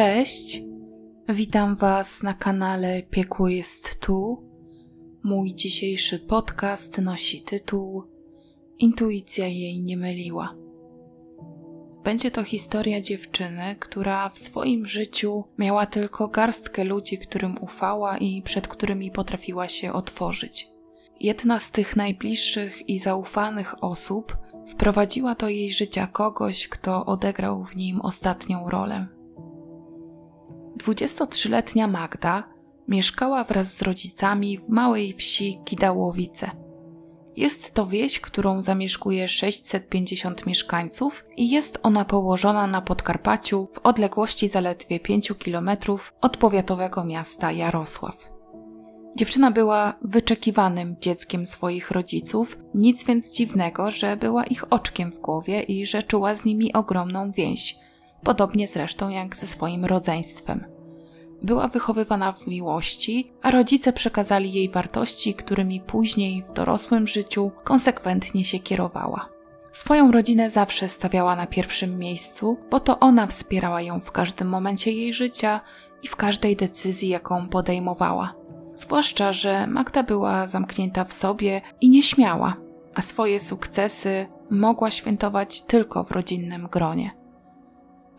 Cześć, witam Was na kanale Piekło jest tu. Mój dzisiejszy podcast nosi tytuł Intuicja jej nie myliła. Będzie to historia dziewczyny, która w swoim życiu miała tylko garstkę ludzi, którym ufała i przed którymi potrafiła się otworzyć. Jedna z tych najbliższych i zaufanych osób wprowadziła do jej życia kogoś, kto odegrał w nim ostatnią rolę. 23-letnia Magda mieszkała wraz z rodzicami w małej wsi Kidałowice. Jest to wieś, którą zamieszkuje 650 mieszkańców i jest ona położona na Podkarpaciu w odległości zaledwie 5 km od powiatowego miasta Jarosław. Dziewczyna była wyczekiwanym dzieckiem swoich rodziców, nic więc dziwnego, że była ich oczkiem w głowie i że czuła z nimi ogromną więź, podobnie zresztą jak ze swoim rodzeństwem. Była wychowywana w miłości, a rodzice przekazali jej wartości, którymi później w dorosłym życiu konsekwentnie się kierowała. Swoją rodzinę zawsze stawiała na pierwszym miejscu, bo to ona wspierała ją w każdym momencie jej życia i w każdej decyzji, jaką podejmowała. Zwłaszcza, że Magda była zamknięta w sobie i nieśmiała, a swoje sukcesy mogła świętować tylko w rodzinnym gronie.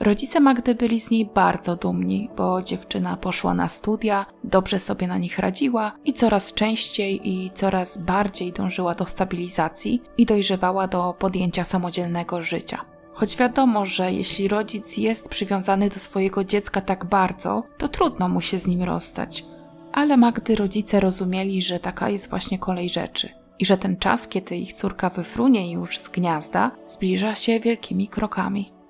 Rodzice Magdy byli z niej bardzo dumni, bo dziewczyna poszła na studia, dobrze sobie na nich radziła i coraz częściej i coraz bardziej dążyła do stabilizacji i dojrzewała do podjęcia samodzielnego życia. Choć wiadomo, że jeśli rodzic jest przywiązany do swojego dziecka tak bardzo, to trudno mu się z nim rozstać. Ale Magdy rodzice rozumieli, że taka jest właśnie kolej rzeczy i że ten czas, kiedy ich córka wyfrunie już z gniazda, zbliża się wielkimi krokami.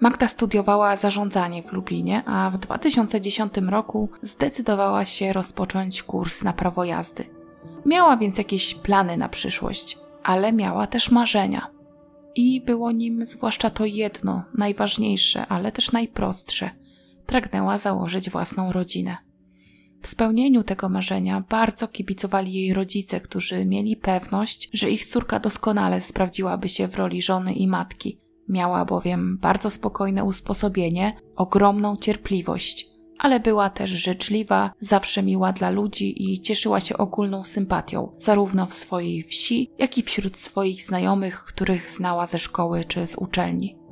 Magda studiowała zarządzanie w Lublinie, a w 2010 roku zdecydowała się rozpocząć kurs na prawo jazdy. Miała więc jakieś plany na przyszłość, ale miała też marzenia. I było nim zwłaszcza to jedno, najważniejsze, ale też najprostsze. Pragnęła założyć własną rodzinę. W spełnieniu tego marzenia bardzo kibicowali jej rodzice, którzy mieli pewność, że ich córka doskonale sprawdziłaby się w roli żony i matki, Miała bowiem bardzo spokojne usposobienie, ogromną cierpliwość, ale była też życzliwa, zawsze miła dla ludzi i cieszyła się ogólną sympatią, zarówno w swojej wsi, jak i wśród swoich znajomych, których znała ze szkoły czy z uczelni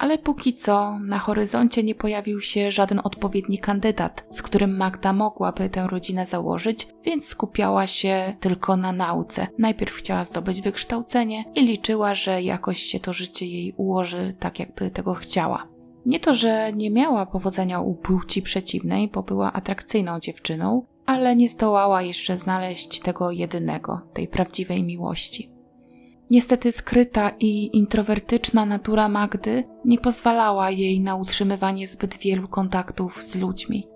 ale póki co na horyzoncie nie pojawił się żaden odpowiedni kandydat, z którym Magda mogłaby tę rodzinę założyć, więc skupiała się tylko na nauce. Najpierw chciała zdobyć wykształcenie i liczyła, że jakoś się to życie jej ułoży tak, jakby tego chciała. Nie to, że nie miała powodzenia u płci przeciwnej, bo była atrakcyjną dziewczyną, ale nie zdołała jeszcze znaleźć tego jedynego, tej prawdziwej miłości. Niestety skryta i introwertyczna natura Magdy nie pozwalała jej na utrzymywanie zbyt wielu kontaktów z ludźmi.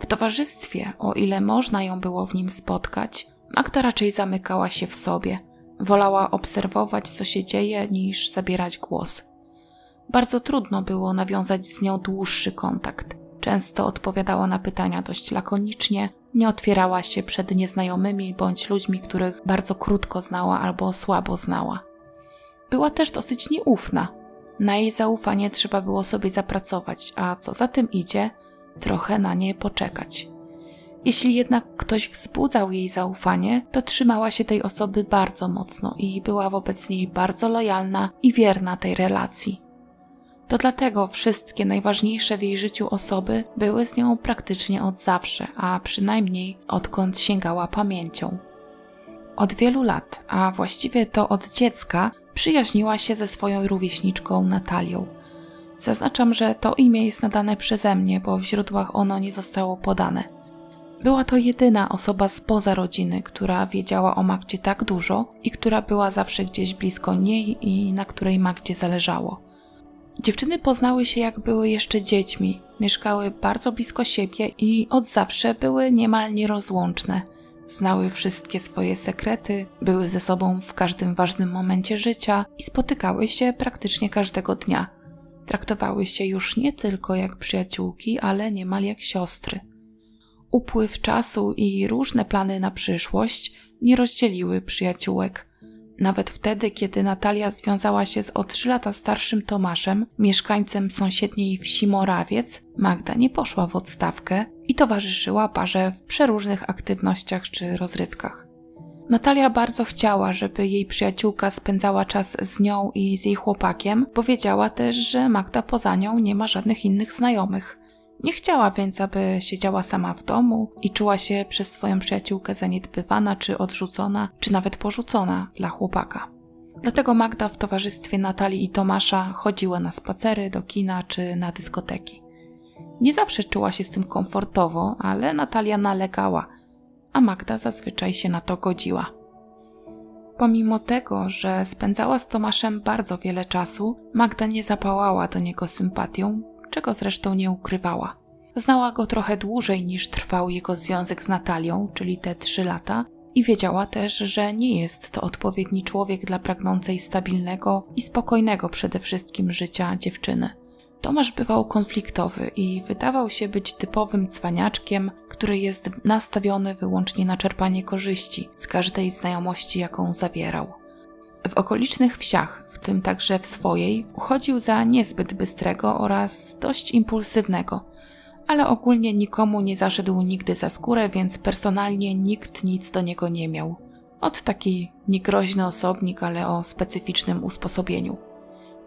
W towarzystwie, o ile można ją było w nim spotkać, Magda raczej zamykała się w sobie. Wolała obserwować, co się dzieje, niż zabierać głos. Bardzo trudno było nawiązać z nią dłuższy kontakt. Często odpowiadała na pytania dość lakonicznie, nie otwierała się przed nieznajomymi bądź ludźmi, których bardzo krótko znała albo słabo znała. Była też dosyć nieufna. Na jej zaufanie trzeba było sobie zapracować, a co za tym idzie, trochę na nie poczekać. Jeśli jednak ktoś wzbudzał jej zaufanie, to trzymała się tej osoby bardzo mocno i była wobec niej bardzo lojalna i wierna tej relacji. To dlatego wszystkie najważniejsze w jej życiu osoby były z nią praktycznie od zawsze, a przynajmniej odkąd sięgała pamięcią. Od wielu lat, a właściwie to od dziecka, przyjaźniła się ze swoją rówieśniczką Natalią. Zaznaczam, że to imię jest nadane przeze mnie, bo w źródłach ono nie zostało podane. Była to jedyna osoba spoza rodziny, która wiedziała o Magdzie tak dużo i która była zawsze gdzieś blisko niej i na której Magdzie zależało. Dziewczyny poznały się jak były jeszcze dziećmi, mieszkały bardzo blisko siebie i od zawsze były niemal nierozłączne. Znały wszystkie swoje sekrety, były ze sobą w każdym ważnym momencie życia i spotykały się praktycznie każdego dnia. Traktowały się już nie tylko jak przyjaciółki, ale niemal jak siostry. Upływ czasu i różne plany na przyszłość nie rozdzieliły przyjaciółek. Nawet wtedy, kiedy Natalia związała się z o trzy lata starszym Tomaszem, mieszkańcem sąsiedniej wsi Morawiec, Magda nie poszła w odstawkę i towarzyszyła parze w przeróżnych aktywnościach czy rozrywkach. Natalia bardzo chciała, żeby jej przyjaciółka spędzała czas z nią i z jej chłopakiem, powiedziała też, że Magda poza nią nie ma żadnych innych znajomych. Nie chciała więc, aby siedziała sama w domu i czuła się przez swoją przyjaciółkę zaniedbywana, czy odrzucona, czy nawet porzucona dla chłopaka. Dlatego Magda w towarzystwie Natalii i Tomasza chodziła na spacery, do kina czy na dyskoteki. Nie zawsze czuła się z tym komfortowo, ale Natalia nalegała, a Magda zazwyczaj się na to godziła. Pomimo tego, że spędzała z Tomaszem bardzo wiele czasu, Magda nie zapałała do niego sympatią, czego zresztą nie ukrywała. Znała go trochę dłużej niż trwał jego związek z Natalią, czyli te trzy lata, i wiedziała też, że nie jest to odpowiedni człowiek dla pragnącej stabilnego i spokojnego przede wszystkim życia dziewczyny. Tomasz bywał konfliktowy i wydawał się być typowym cwaniaczkiem, który jest nastawiony wyłącznie na czerpanie korzyści z każdej znajomości, jaką zawierał. W okolicznych wsiach, w tym także w swojej, uchodził za niezbyt bystrego oraz dość impulsywnego, ale ogólnie nikomu nie zaszedł nigdy za skórę, więc personalnie nikt nic do niego nie miał. Od taki niegroźny osobnik, ale o specyficznym usposobieniu.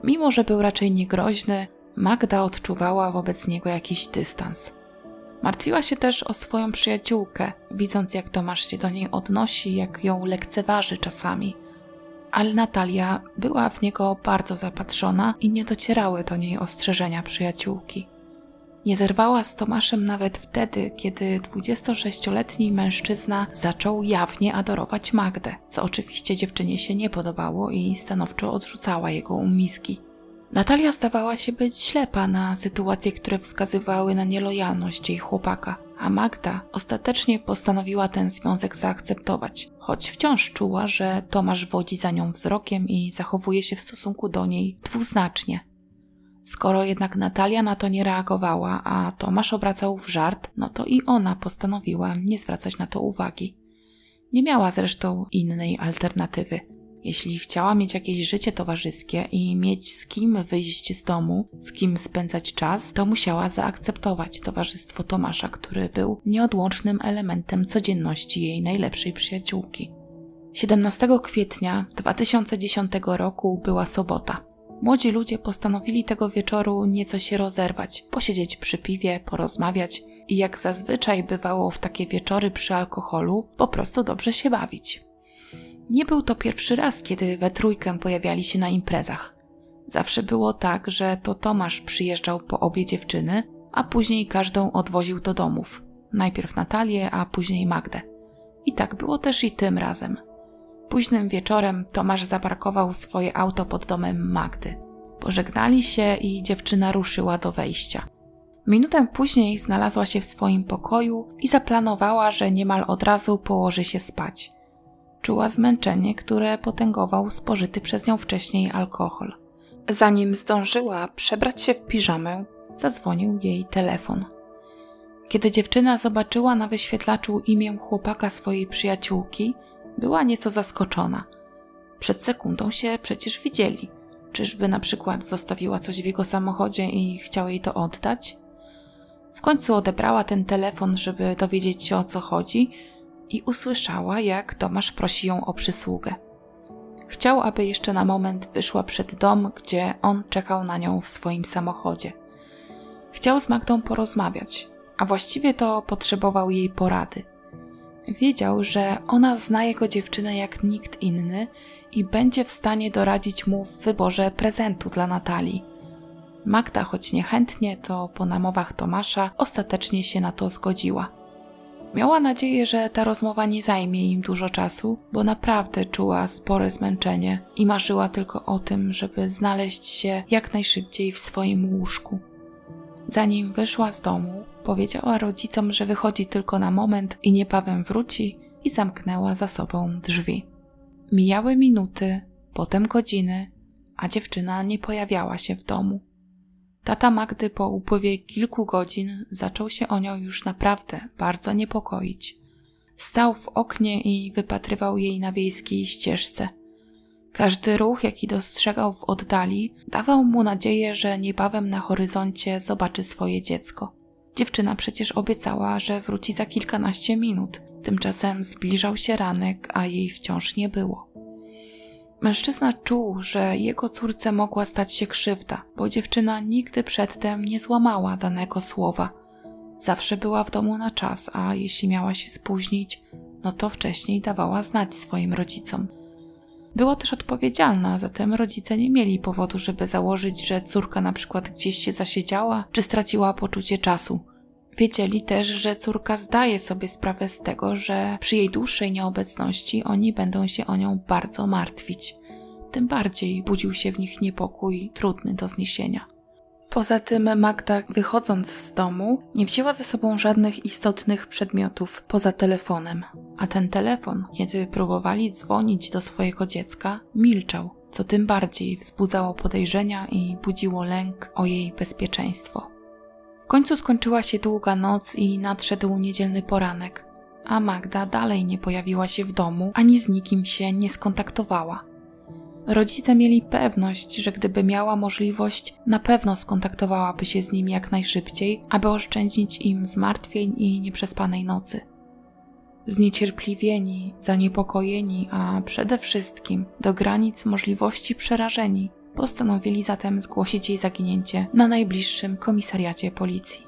Mimo, że był raczej niegroźny, Magda odczuwała wobec niego jakiś dystans. Martwiła się też o swoją przyjaciółkę, widząc jak Tomasz się do niej odnosi, jak ją lekceważy czasami – ale Natalia była w niego bardzo zapatrzona i nie docierały do niej ostrzeżenia przyjaciółki. Nie zerwała z Tomaszem nawet wtedy, kiedy 26-letni mężczyzna zaczął jawnie adorować Magdę, co oczywiście dziewczynie się nie podobało i stanowczo odrzucała jego umiski. Natalia zdawała się być ślepa na sytuacje, które wskazywały na nielojalność jej chłopaka, a Magda ostatecznie postanowiła ten związek zaakceptować, choć wciąż czuła, że Tomasz wodzi za nią wzrokiem i zachowuje się w stosunku do niej dwuznacznie. Skoro jednak Natalia na to nie reagowała, a Tomasz obracał w żart, no to i ona postanowiła nie zwracać na to uwagi. Nie miała zresztą innej alternatywy. Jeśli chciała mieć jakieś życie towarzyskie i mieć z kim wyjść z domu, z kim spędzać czas, to musiała zaakceptować towarzystwo Tomasza, który był nieodłącznym elementem codzienności jej najlepszej przyjaciółki. 17 kwietnia 2010 roku była sobota. Młodzi ludzie postanowili tego wieczoru nieco się rozerwać, posiedzieć przy piwie, porozmawiać i jak zazwyczaj bywało w takie wieczory przy alkoholu, po prostu dobrze się bawić. Nie był to pierwszy raz, kiedy we trójkę pojawiali się na imprezach. Zawsze było tak, że to Tomasz przyjeżdżał po obie dziewczyny, a później każdą odwoził do domów. Najpierw Natalię, a później Magdę. I tak było też i tym razem. Późnym wieczorem Tomasz zaparkował swoje auto pod domem Magdy. Pożegnali się i dziewczyna ruszyła do wejścia. Minutę później znalazła się w swoim pokoju i zaplanowała, że niemal od razu położy się spać. Czuła zmęczenie, które potęgował spożyty przez nią wcześniej alkohol. Zanim zdążyła przebrać się w piżamę, zadzwonił jej telefon. Kiedy dziewczyna zobaczyła na wyświetlaczu imię chłopaka swojej przyjaciółki, była nieco zaskoczona. Przed sekundą się przecież widzieli. Czyżby na przykład zostawiła coś w jego samochodzie i chciał jej to oddać? W końcu odebrała ten telefon, żeby dowiedzieć się o co chodzi, i usłyszała, jak Tomasz prosi ją o przysługę. Chciał, aby jeszcze na moment wyszła przed dom, gdzie on czekał na nią w swoim samochodzie. Chciał z Magdą porozmawiać, a właściwie to potrzebował jej porady. Wiedział, że ona zna jego dziewczynę jak nikt inny i będzie w stanie doradzić mu w wyborze prezentu dla Natalii. Magda, choć niechętnie, to po namowach Tomasza ostatecznie się na to zgodziła. Miała nadzieję, że ta rozmowa nie zajmie im dużo czasu, bo naprawdę czuła spore zmęczenie i marzyła tylko o tym, żeby znaleźć się jak najszybciej w swoim łóżku. Zanim wyszła z domu, powiedziała rodzicom, że wychodzi tylko na moment i niebawem wróci i zamknęła za sobą drzwi. Mijały minuty, potem godziny, a dziewczyna nie pojawiała się w domu. Tata Magdy po upływie kilku godzin zaczął się o nią już naprawdę bardzo niepokoić. Stał w oknie i wypatrywał jej na wiejskiej ścieżce. Każdy ruch, jaki dostrzegał w oddali, dawał mu nadzieję, że niebawem na horyzoncie zobaczy swoje dziecko. Dziewczyna przecież obiecała, że wróci za kilkanaście minut. Tymczasem zbliżał się ranek, a jej wciąż nie było. Mężczyzna czuł, że jego córce mogła stać się krzywda, bo dziewczyna nigdy przedtem nie złamała danego słowa. Zawsze była w domu na czas, a jeśli miała się spóźnić, no to wcześniej dawała znać swoim rodzicom. Była też odpowiedzialna, zatem rodzice nie mieli powodu, żeby założyć, że córka na przykład gdzieś się zasiedziała czy straciła poczucie czasu. Wiedzieli też, że córka zdaje sobie sprawę z tego, że przy jej dłuższej nieobecności oni będą się o nią bardzo martwić. Tym bardziej budził się w nich niepokój trudny do zniesienia. Poza tym Magda, wychodząc z domu, nie wzięła ze sobą żadnych istotnych przedmiotów poza telefonem, a ten telefon, kiedy próbowali dzwonić do swojego dziecka, milczał, co tym bardziej wzbudzało podejrzenia i budziło lęk o jej bezpieczeństwo. W końcu skończyła się długa noc i nadszedł niedzielny poranek, a Magda dalej nie pojawiła się w domu ani z nikim się nie skontaktowała. Rodzice mieli pewność, że gdyby miała możliwość, na pewno skontaktowałaby się z nim jak najszybciej, aby oszczędzić im zmartwień i nieprzespanej nocy. Zniecierpliwieni, zaniepokojeni, a przede wszystkim do granic możliwości przerażeni, postanowili zatem zgłosić jej zaginięcie na najbliższym komisariacie policji.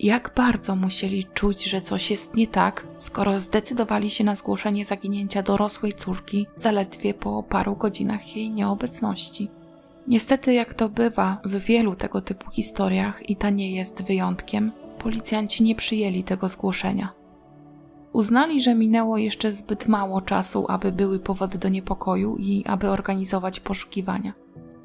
Jak bardzo musieli czuć, że coś jest nie tak, skoro zdecydowali się na zgłoszenie zaginięcia dorosłej córki zaledwie po paru godzinach jej nieobecności. Niestety, jak to bywa w wielu tego typu historiach, i ta nie jest wyjątkiem, policjanci nie przyjęli tego zgłoszenia. Uznali, że minęło jeszcze zbyt mało czasu, aby były powody do niepokoju i aby organizować poszukiwania.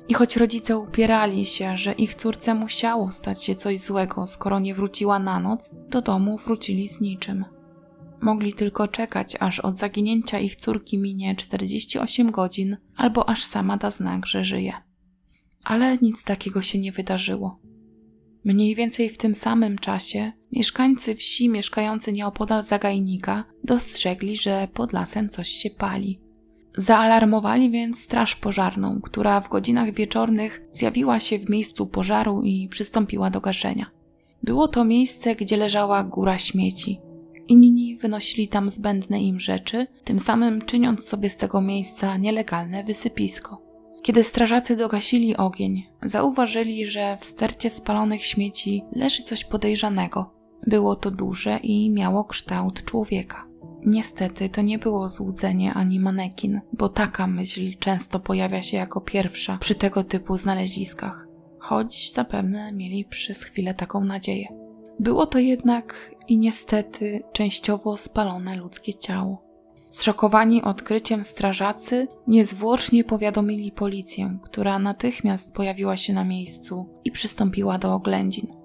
I choć rodzice upierali się, że ich córce musiało stać się coś złego, skoro nie wróciła na noc, do domu wrócili z niczym. Mogli tylko czekać, aż od zaginięcia ich córki minie 48 godzin, albo aż sama da znak, że żyje. Ale nic takiego się nie wydarzyło. Mniej więcej w tym samym czasie mieszkańcy wsi mieszkający nieopodal zagajnika dostrzegli, że pod lasem coś się pali. Zaalarmowali więc straż pożarną, która w godzinach wieczornych zjawiła się w miejscu pożaru i przystąpiła do gaszenia. Było to miejsce, gdzie leżała góra śmieci. Inni wynosili tam zbędne im rzeczy, tym samym czyniąc sobie z tego miejsca nielegalne wysypisko. Kiedy strażacy dogasili ogień, zauważyli, że w stercie spalonych śmieci leży coś podejrzanego. Było to duże i miało kształt człowieka. Niestety to nie było złudzenie ani manekin, bo taka myśl często pojawia się jako pierwsza przy tego typu znaleziskach, choć zapewne mieli przez chwilę taką nadzieję. Było to jednak i niestety częściowo spalone ludzkie ciało. Zszokowani odkryciem strażacy niezwłocznie powiadomili policję, która natychmiast pojawiła się na miejscu i przystąpiła do oględzin.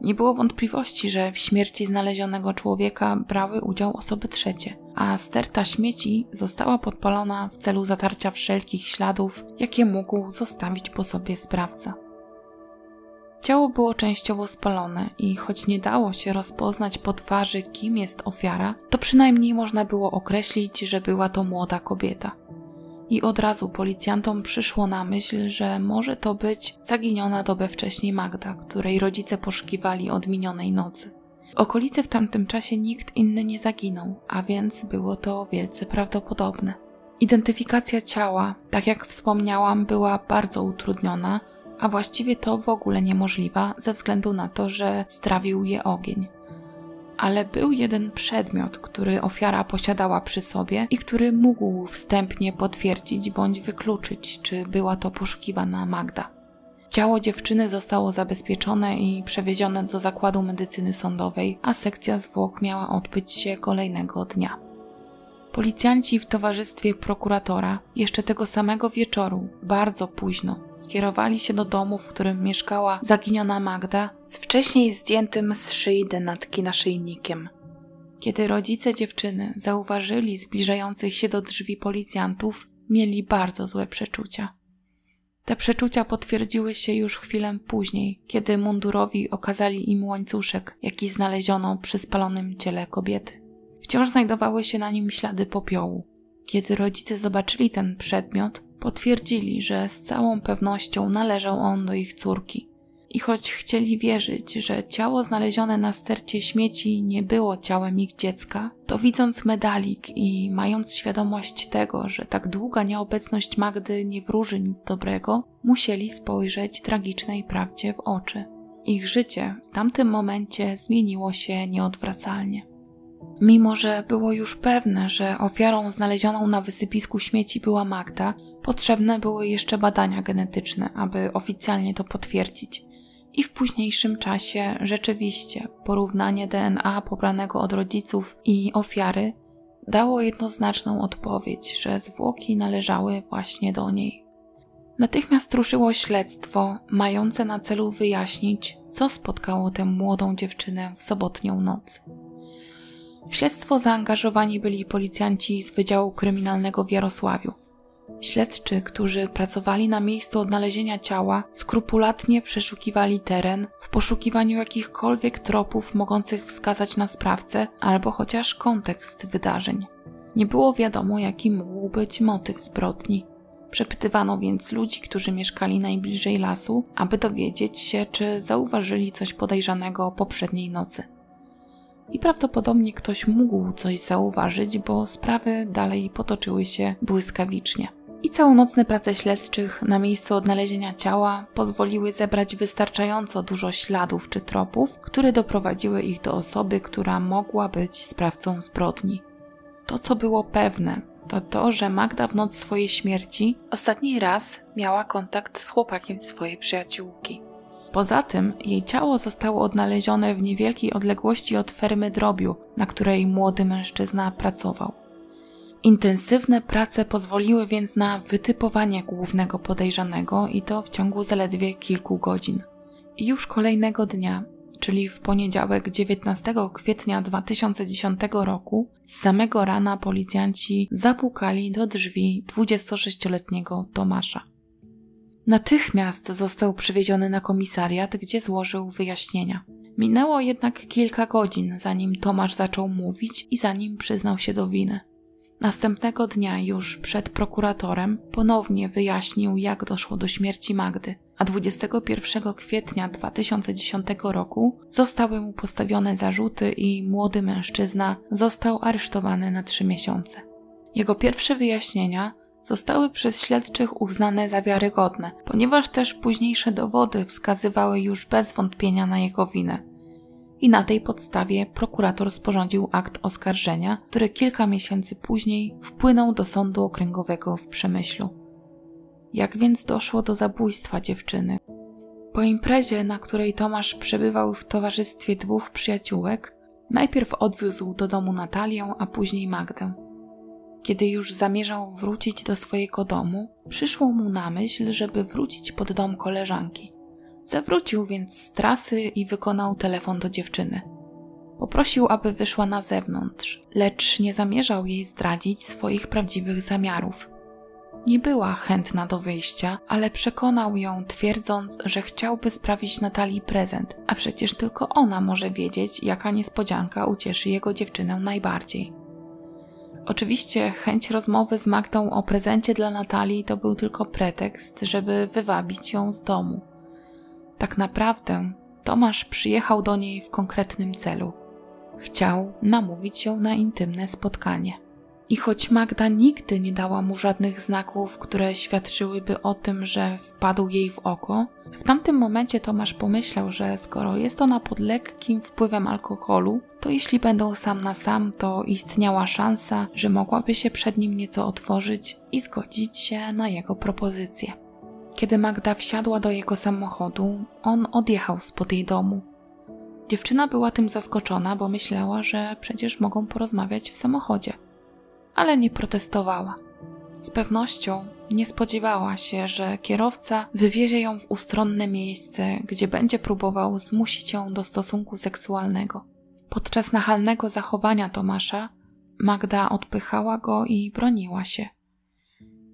Nie było wątpliwości, że w śmierci znalezionego człowieka brały udział osoby trzecie, a sterta śmieci została podpalona w celu zatarcia wszelkich śladów, jakie mógł zostawić po sobie sprawca. Ciało było częściowo spalone i choć nie dało się rozpoznać po twarzy, kim jest ofiara, to przynajmniej można było określić, że była to młoda kobieta i od razu policjantom przyszło na myśl, że może to być zaginiona dobę wcześniej Magda, której rodzice poszukiwali od minionej nocy. W okolicy w tamtym czasie nikt inny nie zaginął, a więc było to wielce prawdopodobne. Identyfikacja ciała, tak jak wspomniałam, była bardzo utrudniona, a właściwie to w ogóle niemożliwa ze względu na to, że strawił je ogień ale był jeden przedmiot, który ofiara posiadała przy sobie i który mógł wstępnie potwierdzić bądź wykluczyć, czy była to poszukiwana Magda. Ciało dziewczyny zostało zabezpieczone i przewiezione do zakładu medycyny sądowej, a sekcja zwłok miała odbyć się kolejnego dnia. Policjanci w towarzystwie prokuratora jeszcze tego samego wieczoru, bardzo późno, skierowali się do domu, w którym mieszkała zaginiona Magda z wcześniej zdjętym z szyi denatki naszyjnikiem. Kiedy rodzice dziewczyny zauważyli zbliżających się do drzwi policjantów, mieli bardzo złe przeczucia. Te przeczucia potwierdziły się już chwilę później, kiedy mundurowi okazali im łańcuszek, jaki znaleziono przy spalonym ciele kobiety. Wciąż znajdowały się na nim ślady popiołu. Kiedy rodzice zobaczyli ten przedmiot, potwierdzili, że z całą pewnością należał on do ich córki. I choć chcieli wierzyć, że ciało znalezione na stercie śmieci nie było ciałem ich dziecka, to widząc medalik i mając świadomość tego, że tak długa nieobecność Magdy nie wróży nic dobrego, musieli spojrzeć tragicznej prawdzie w oczy. Ich życie w tamtym momencie zmieniło się nieodwracalnie. Mimo, że było już pewne, że ofiarą znalezioną na wysypisku śmieci była Magda, potrzebne były jeszcze badania genetyczne, aby oficjalnie to potwierdzić. I w późniejszym czasie rzeczywiście porównanie DNA pobranego od rodziców i ofiary dało jednoznaczną odpowiedź, że zwłoki należały właśnie do niej. Natychmiast ruszyło śledztwo, mające na celu wyjaśnić, co spotkało tę młodą dziewczynę w sobotnią noc. W śledztwo zaangażowani byli policjanci z Wydziału Kryminalnego w Jarosławiu. Śledczy, którzy pracowali na miejscu odnalezienia ciała, skrupulatnie przeszukiwali teren w poszukiwaniu jakichkolwiek tropów mogących wskazać na sprawcę albo chociaż kontekst wydarzeń. Nie było wiadomo, jaki mógł być motyw zbrodni. Przepytywano więc ludzi, którzy mieszkali najbliżej lasu, aby dowiedzieć się, czy zauważyli coś podejrzanego poprzedniej nocy. I prawdopodobnie ktoś mógł coś zauważyć, bo sprawy dalej potoczyły się błyskawicznie. I całonocne prace śledczych na miejscu odnalezienia ciała pozwoliły zebrać wystarczająco dużo śladów czy tropów, które doprowadziły ich do osoby, która mogła być sprawcą zbrodni. To, co było pewne, to to, że Magda w noc swojej śmierci ostatni raz miała kontakt z chłopakiem swojej przyjaciółki. Poza tym jej ciało zostało odnalezione w niewielkiej odległości od fermy drobiu, na której młody mężczyzna pracował. Intensywne prace pozwoliły więc na wytypowanie głównego podejrzanego i to w ciągu zaledwie kilku godzin. Już kolejnego dnia czyli w poniedziałek 19 kwietnia 2010 roku, z samego rana policjanci zapukali do drzwi 26-letniego Tomasza. Natychmiast został przywieziony na komisariat, gdzie złożył wyjaśnienia. Minęło jednak kilka godzin, zanim Tomasz zaczął mówić i zanim przyznał się do winy. Następnego dnia, już przed prokuratorem, ponownie wyjaśnił, jak doszło do śmierci Magdy, a 21 kwietnia 2010 roku zostały mu postawione zarzuty i młody mężczyzna został aresztowany na trzy miesiące. Jego pierwsze wyjaśnienia zostały przez śledczych uznane za wiarygodne, ponieważ też późniejsze dowody wskazywały już bez wątpienia na jego winę i na tej podstawie prokurator sporządził akt oskarżenia, który kilka miesięcy później wpłynął do sądu okręgowego w Przemyślu. Jak więc doszło do zabójstwa dziewczyny? Po imprezie, na której Tomasz przebywał w towarzystwie dwóch przyjaciółek, najpierw odwiózł do domu Natalię, a później Magdę. Kiedy już zamierzał wrócić do swojego domu, przyszło mu na myśl, żeby wrócić pod dom koleżanki. Zawrócił więc z trasy i wykonał telefon do dziewczyny. Poprosił, aby wyszła na zewnątrz, lecz nie zamierzał jej zdradzić swoich prawdziwych zamiarów. Nie była chętna do wyjścia, ale przekonał ją, twierdząc, że chciałby sprawić Natalii prezent, a przecież tylko ona może wiedzieć, jaka niespodzianka ucieszy jego dziewczynę najbardziej. Oczywiście chęć rozmowy z Magdą o prezencie dla Natalii to był tylko pretekst, żeby wywabić ją z domu. Tak naprawdę Tomasz przyjechał do niej w konkretnym celu. Chciał namówić ją na intymne spotkanie. I choć Magda nigdy nie dała mu żadnych znaków, które świadczyłyby o tym, że wpadł jej w oko, w tamtym momencie Tomasz pomyślał, że skoro jest ona pod lekkim wpływem alkoholu, to jeśli będą sam na sam, to istniała szansa, że mogłaby się przed nim nieco otworzyć i zgodzić się na jego propozycję. Kiedy Magda wsiadła do jego samochodu, on odjechał spod jej domu. Dziewczyna była tym zaskoczona, bo myślała, że przecież mogą porozmawiać w samochodzie, ale nie protestowała. Z pewnością nie spodziewała się, że kierowca wywiezie ją w ustronne miejsce, gdzie będzie próbował zmusić ją do stosunku seksualnego. Podczas nachalnego zachowania Tomasza Magda odpychała go i broniła się.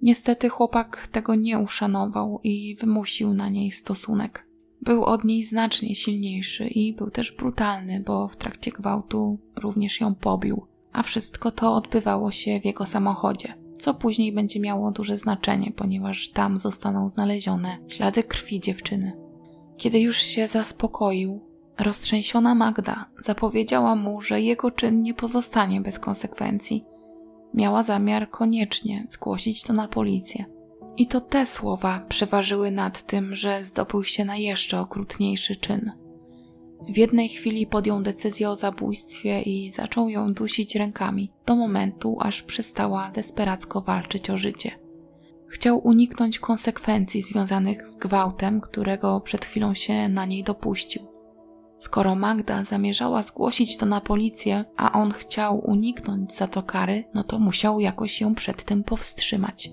Niestety chłopak tego nie uszanował i wymusił na niej stosunek. Był od niej znacznie silniejszy i był też brutalny, bo w trakcie gwałtu również ją pobił, a wszystko to odbywało się w jego samochodzie, co później będzie miało duże znaczenie, ponieważ tam zostaną znalezione ślady krwi dziewczyny. Kiedy już się zaspokoił, roztrzęsiona Magda zapowiedziała mu, że jego czyn nie pozostanie bez konsekwencji. Miała zamiar koniecznie zgłosić to na policję. I to te słowa przeważyły nad tym, że zdobył się na jeszcze okrutniejszy czyn. W jednej chwili podjął decyzję o zabójstwie i zaczął ją dusić rękami, do momentu, aż przestała desperacko walczyć o życie. Chciał uniknąć konsekwencji związanych z gwałtem, którego przed chwilą się na niej dopuścił. Skoro Magda zamierzała zgłosić to na policję, a on chciał uniknąć za to kary, no to musiał jakoś ją przed tym powstrzymać.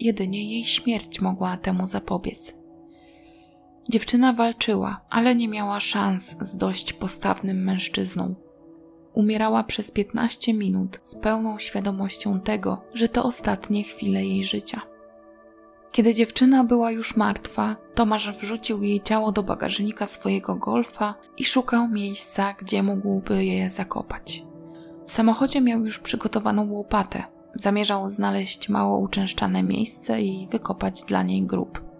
Jedynie jej śmierć mogła temu zapobiec. Dziewczyna walczyła, ale nie miała szans z dość postawnym mężczyzną. Umierała przez 15 minut z pełną świadomością tego, że to ostatnie chwile jej życia. Kiedy dziewczyna była już martwa, Tomasz wrzucił jej ciało do bagażnika swojego golfa i szukał miejsca, gdzie mógłby je zakopać. W samochodzie miał już przygotowaną łopatę. Zamierzał znaleźć mało uczęszczane miejsce i wykopać dla niej grób.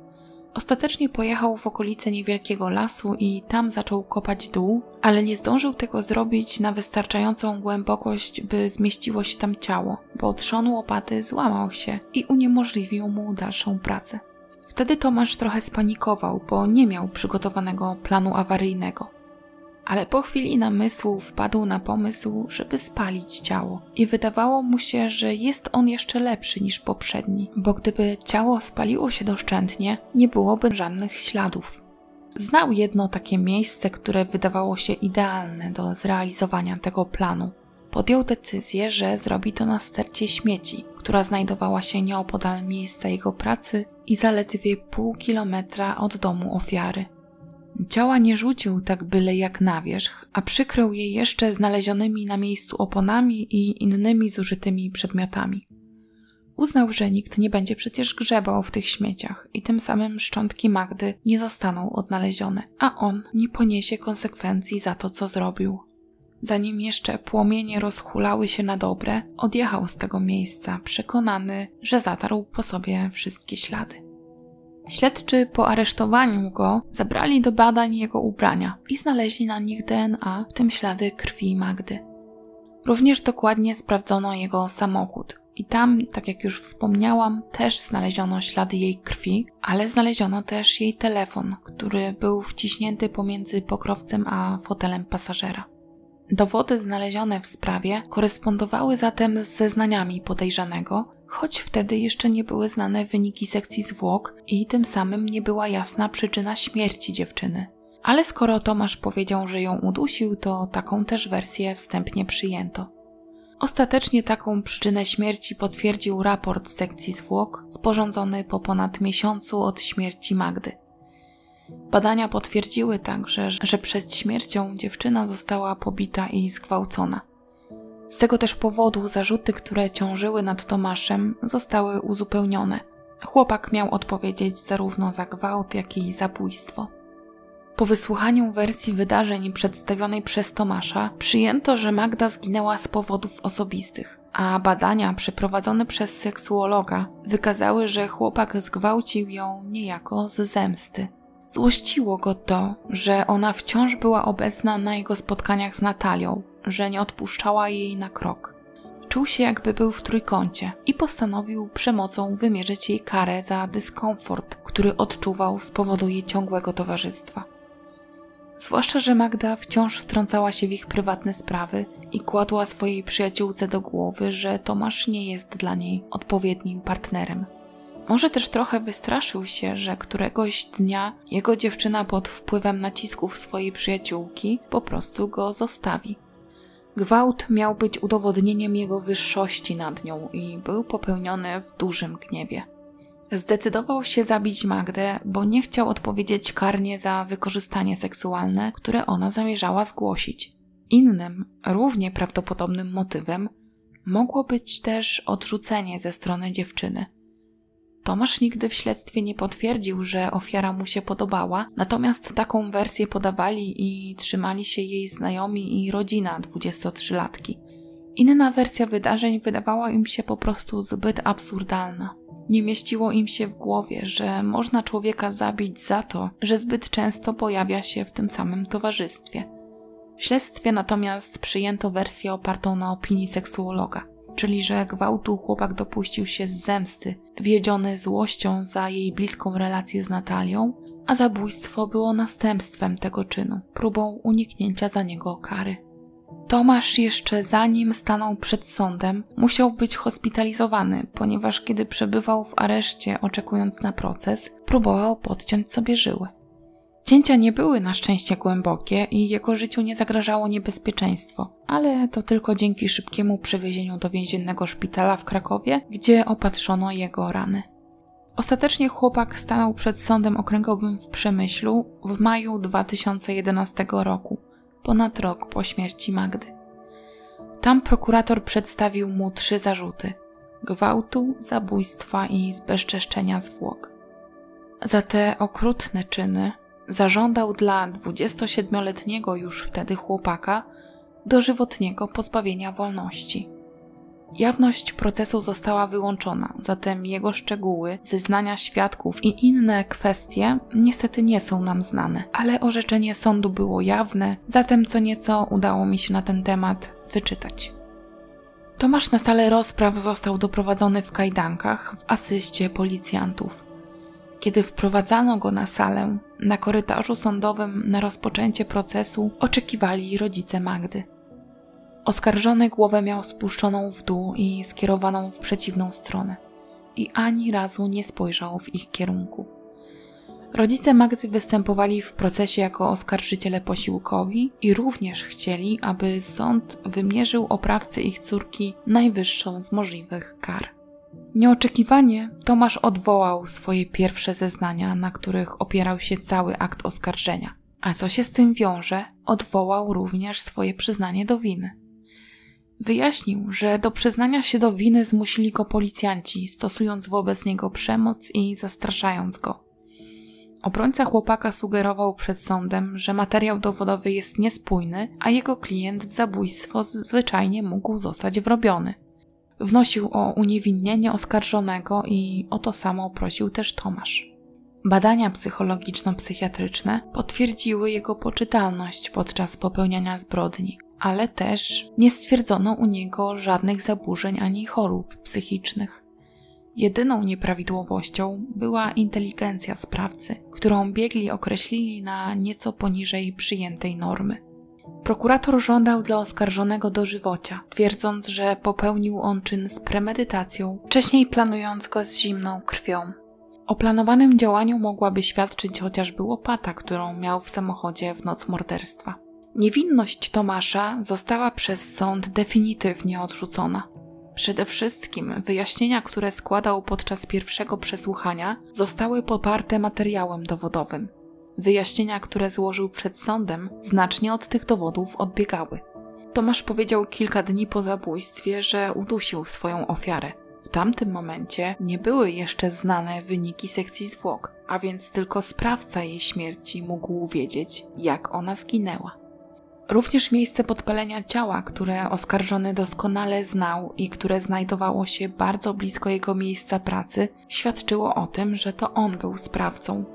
Ostatecznie pojechał w okolice niewielkiego lasu i tam zaczął kopać dół, ale nie zdążył tego zrobić na wystarczającą głębokość, by zmieściło się tam ciało, bo trzon łopaty złamał się i uniemożliwił mu dalszą pracę. Wtedy Tomasz trochę spanikował, bo nie miał przygotowanego planu awaryjnego ale po chwili namysłu wpadł na pomysł, żeby spalić ciało. I wydawało mu się, że jest on jeszcze lepszy niż poprzedni, bo gdyby ciało spaliło się doszczętnie, nie byłoby żadnych śladów. Znał jedno takie miejsce, które wydawało się idealne do zrealizowania tego planu. Podjął decyzję, że zrobi to na stercie śmieci, która znajdowała się nieopodal miejsca jego pracy i zaledwie pół kilometra od domu ofiary. Ciała nie rzucił tak byle jak na wierzch, a przykrył je jeszcze znalezionymi na miejscu oponami i innymi zużytymi przedmiotami. Uznał, że nikt nie będzie przecież grzebał w tych śmieciach i tym samym szczątki Magdy nie zostaną odnalezione, a on nie poniesie konsekwencji za to, co zrobił. Zanim jeszcze płomienie rozhulały się na dobre, odjechał z tego miejsca, przekonany, że zatarł po sobie wszystkie ślady. Śledczy po aresztowaniu go zabrali do badań jego ubrania i znaleźli na nich DNA, w tym ślady krwi Magdy. Również dokładnie sprawdzono jego samochód. I tam, tak jak już wspomniałam, też znaleziono ślady jej krwi, ale znaleziono też jej telefon, który był wciśnięty pomiędzy pokrowcem a fotelem pasażera. Dowody znalezione w sprawie korespondowały zatem z zeznaniami podejrzanego, choć wtedy jeszcze nie były znane wyniki sekcji zwłok i tym samym nie była jasna przyczyna śmierci dziewczyny. Ale skoro Tomasz powiedział, że ją udusił, to taką też wersję wstępnie przyjęto. Ostatecznie taką przyczynę śmierci potwierdził raport sekcji zwłok sporządzony po ponad miesiącu od śmierci Magdy. Badania potwierdziły także, że przed śmiercią dziewczyna została pobita i zgwałcona. Z tego też powodu zarzuty, które ciążyły nad Tomaszem, zostały uzupełnione. Chłopak miał odpowiedzieć zarówno za gwałt, jak i zabójstwo. Po wysłuchaniu wersji wydarzeń przedstawionej przez Tomasza, przyjęto, że Magda zginęła z powodów osobistych, a badania przeprowadzone przez seksuologa wykazały, że chłopak zgwałcił ją niejako z zemsty. Złościło go to, że ona wciąż była obecna na jego spotkaniach z Natalią, że nie odpuszczała jej na krok. Czuł się, jakby był w trójkącie i postanowił przemocą wymierzyć jej karę za dyskomfort, który odczuwał z powodu jej ciągłego towarzystwa. Zwłaszcza, że Magda wciąż wtrącała się w ich prywatne sprawy i kładła swojej przyjaciółce do głowy, że Tomasz nie jest dla niej odpowiednim partnerem. Może też trochę wystraszył się, że któregoś dnia jego dziewczyna pod wpływem nacisków swojej przyjaciółki po prostu go zostawi. Gwałt miał być udowodnieniem jego wyższości nad nią i był popełniony w dużym gniewie. Zdecydował się zabić Magdę, bo nie chciał odpowiedzieć karnie za wykorzystanie seksualne, które ona zamierzała zgłosić. Innym, równie prawdopodobnym motywem mogło być też odrzucenie ze strony dziewczyny. Tomasz nigdy w śledztwie nie potwierdził, że ofiara mu się podobała, natomiast taką wersję podawali i trzymali się jej znajomi i rodzina 23-latki. Inna wersja wydarzeń wydawała im się po prostu zbyt absurdalna. Nie mieściło im się w głowie, że można człowieka zabić za to, że zbyt często pojawia się w tym samym towarzystwie. W śledztwie natomiast przyjęto wersję opartą na opinii seksuologa, czyli że gwałtu chłopak dopuścił się z zemsty, wiedziony złością za jej bliską relację z Natalią, a zabójstwo było następstwem tego czynu, próbą uniknięcia za niego kary. Tomasz jeszcze zanim stanął przed sądem, musiał być hospitalizowany, ponieważ kiedy przebywał w areszcie oczekując na proces, próbował podciąć sobie żyły. Cięcia nie były na szczęście głębokie i jego życiu nie zagrażało niebezpieczeństwo, ale to tylko dzięki szybkiemu przewiezieniu do więziennego szpitala w Krakowie, gdzie opatrzono jego rany. Ostatecznie chłopak stanął przed sądem okręgowym w Przemyślu w maju 2011 roku ponad rok po śmierci Magdy. Tam prokurator przedstawił mu trzy zarzuty: gwałtu, zabójstwa i zbezczeszczenia zwłok. Za te okrutne czyny zażądał dla 27-letniego już wtedy chłopaka dożywotniego pozbawienia wolności. Jawność procesu została wyłączona, zatem jego szczegóły, zeznania świadków i inne kwestie niestety nie są nam znane, ale orzeczenie sądu było jawne, zatem co nieco udało mi się na ten temat wyczytać. Tomasz na salę rozpraw został doprowadzony w kajdankach w asyście policjantów. Kiedy wprowadzano go na salę, na korytarzu sądowym na rozpoczęcie procesu oczekiwali rodzice Magdy. Oskarżony głowę miał spuszczoną w dół i skierowaną w przeciwną stronę, i ani razu nie spojrzał w ich kierunku. Rodzice Magdy występowali w procesie jako oskarżyciele posiłkowi i również chcieli, aby sąd wymierzył oprawcy ich córki najwyższą z możliwych kar. Nieoczekiwanie Tomasz odwołał swoje pierwsze zeznania, na których opierał się cały akt oskarżenia. A co się z tym wiąże, odwołał również swoje przyznanie do winy. Wyjaśnił, że do przyznania się do winy zmusili go policjanci, stosując wobec niego przemoc i zastraszając go. Obrońca chłopaka sugerował przed sądem, że materiał dowodowy jest niespójny, a jego klient w zabójstwo zwyczajnie mógł zostać wrobiony. Wnosił o uniewinnienie oskarżonego i o to samo prosił też Tomasz. Badania psychologiczno-psychiatryczne potwierdziły jego poczytalność podczas popełniania zbrodni, ale też nie stwierdzono u niego żadnych zaburzeń ani chorób psychicznych. Jedyną nieprawidłowością była inteligencja sprawcy, którą biegli określili na nieco poniżej przyjętej normy. Prokurator żądał dla oskarżonego dożywocia, twierdząc, że popełnił on czyn z premedytacją, wcześniej planując go z zimną krwią. O planowanym działaniu mogłaby świadczyć chociażby łopata, którą miał w samochodzie w noc morderstwa. Niewinność Tomasza została przez sąd definitywnie odrzucona. Przede wszystkim wyjaśnienia, które składał podczas pierwszego przesłuchania, zostały poparte materiałem dowodowym. Wyjaśnienia, które złożył przed sądem, znacznie od tych dowodów odbiegały. Tomasz powiedział kilka dni po zabójstwie, że udusił swoją ofiarę. W tamtym momencie nie były jeszcze znane wyniki sekcji zwłok, a więc tylko sprawca jej śmierci mógł wiedzieć, jak ona zginęła. Również miejsce podpalenia ciała, które oskarżony doskonale znał i które znajdowało się bardzo blisko jego miejsca pracy, świadczyło o tym, że to on był sprawcą.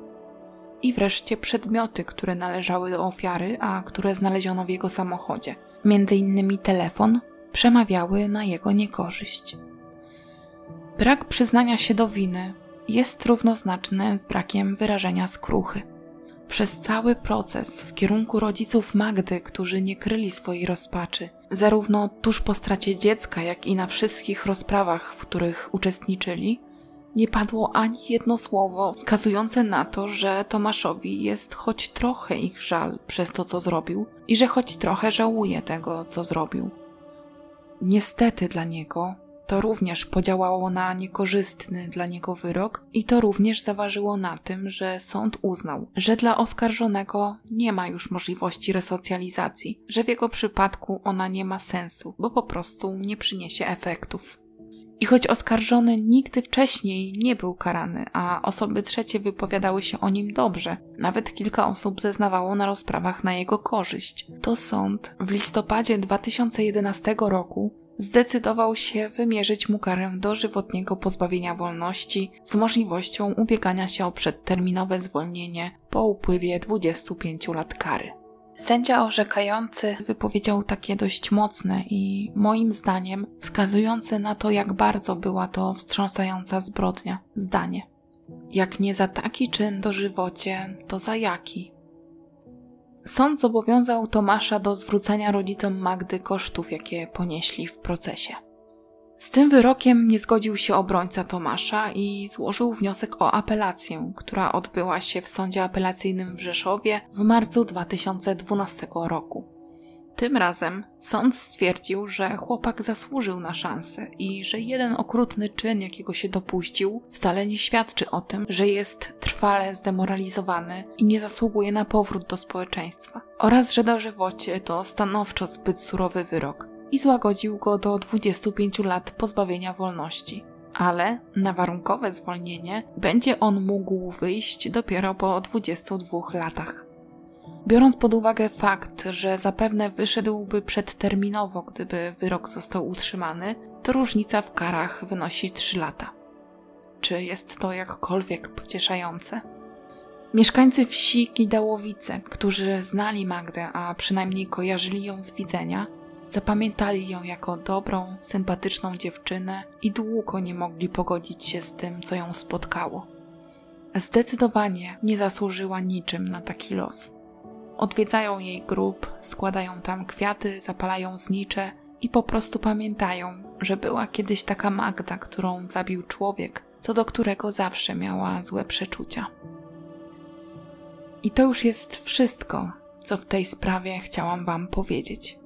I wreszcie przedmioty, które należały do ofiary, a które znaleziono w jego samochodzie, między innymi telefon, przemawiały na jego niekorzyść. Brak przyznania się do winy jest równoznaczny z brakiem wyrażenia skruchy. Przez cały proces w kierunku rodziców Magdy, którzy nie kryli swojej rozpaczy, zarówno tuż po stracie dziecka, jak i na wszystkich rozprawach, w których uczestniczyli, nie padło ani jedno słowo wskazujące na to, że Tomaszowi jest choć trochę ich żal przez to, co zrobił i że choć trochę żałuje tego, co zrobił. Niestety dla niego to również podziałało na niekorzystny dla niego wyrok i to również zaważyło na tym, że sąd uznał, że dla oskarżonego nie ma już możliwości resocjalizacji, że w jego przypadku ona nie ma sensu, bo po prostu nie przyniesie efektów. I choć oskarżony nigdy wcześniej nie był karany, a osoby trzecie wypowiadały się o nim dobrze, nawet kilka osób zeznawało na rozprawach na jego korzyść, to sąd w listopadzie 2011 roku zdecydował się wymierzyć mu karę dożywotniego pozbawienia wolności z możliwością ubiegania się o przedterminowe zwolnienie po upływie 25 lat kary. Sędzia orzekający wypowiedział takie dość mocne i moim zdaniem wskazujące na to, jak bardzo była to wstrząsająca zbrodnia zdanie. Jak nie za taki czyn dożywocie, to za jaki? Sąd zobowiązał Tomasza do zwrócenia rodzicom Magdy kosztów, jakie ponieśli w procesie. Z tym wyrokiem nie zgodził się obrońca Tomasza i złożył wniosek o apelację, która odbyła się w sądzie apelacyjnym w Rzeszowie w marcu 2012 roku. Tym razem sąd stwierdził, że chłopak zasłużył na szansę i że jeden okrutny czyn, jakiego się dopuścił, wcale nie świadczy o tym, że jest trwale zdemoralizowany i nie zasługuje na powrót do społeczeństwa, oraz że dożywocie to stanowczo zbyt surowy wyrok i złagodził go do 25 lat pozbawienia wolności. Ale na warunkowe zwolnienie będzie on mógł wyjść dopiero po 22 latach. Biorąc pod uwagę fakt, że zapewne wyszedłby przedterminowo, gdyby wyrok został utrzymany, to różnica w karach wynosi 3 lata. Czy jest to jakkolwiek pocieszające? Mieszkańcy wsi Gidałowice, którzy znali Magdę, a przynajmniej kojarzyli ją z widzenia, zapamiętali ją jako dobrą, sympatyczną dziewczynę i długo nie mogli pogodzić się z tym, co ją spotkało. Zdecydowanie nie zasłużyła niczym na taki los. Odwiedzają jej grób, składają tam kwiaty, zapalają znicze i po prostu pamiętają, że była kiedyś taka Magda, którą zabił człowiek, co do którego zawsze miała złe przeczucia. I to już jest wszystko, co w tej sprawie chciałam Wam powiedzieć.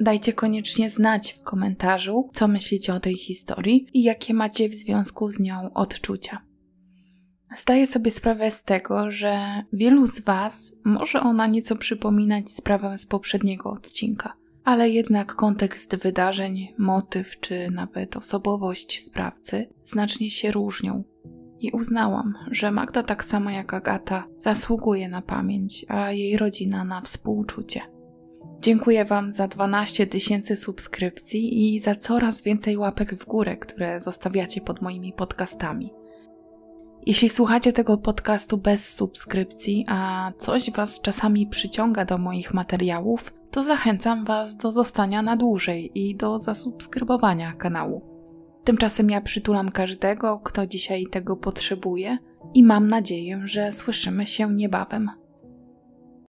Dajcie koniecznie znać w komentarzu, co myślicie o tej historii i jakie macie w związku z nią odczucia. Zdaję sobie sprawę z tego, że wielu z Was może ona nieco przypominać sprawę z poprzedniego odcinka, ale jednak kontekst wydarzeń, motyw czy nawet osobowość sprawcy znacznie się różnią. I uznałam, że Magda tak samo jak Agata zasługuje na pamięć, a jej rodzina na współczucie. Dziękuję Wam za 12 tysięcy subskrypcji i za coraz więcej łapek w górę, które zostawiacie pod moimi podcastami. Jeśli słuchacie tego podcastu bez subskrypcji, a coś Was czasami przyciąga do moich materiałów, to zachęcam Was do zostania na dłużej i do zasubskrybowania kanału. Tymczasem ja przytulam każdego, kto dzisiaj tego potrzebuje i mam nadzieję, że słyszymy się niebawem.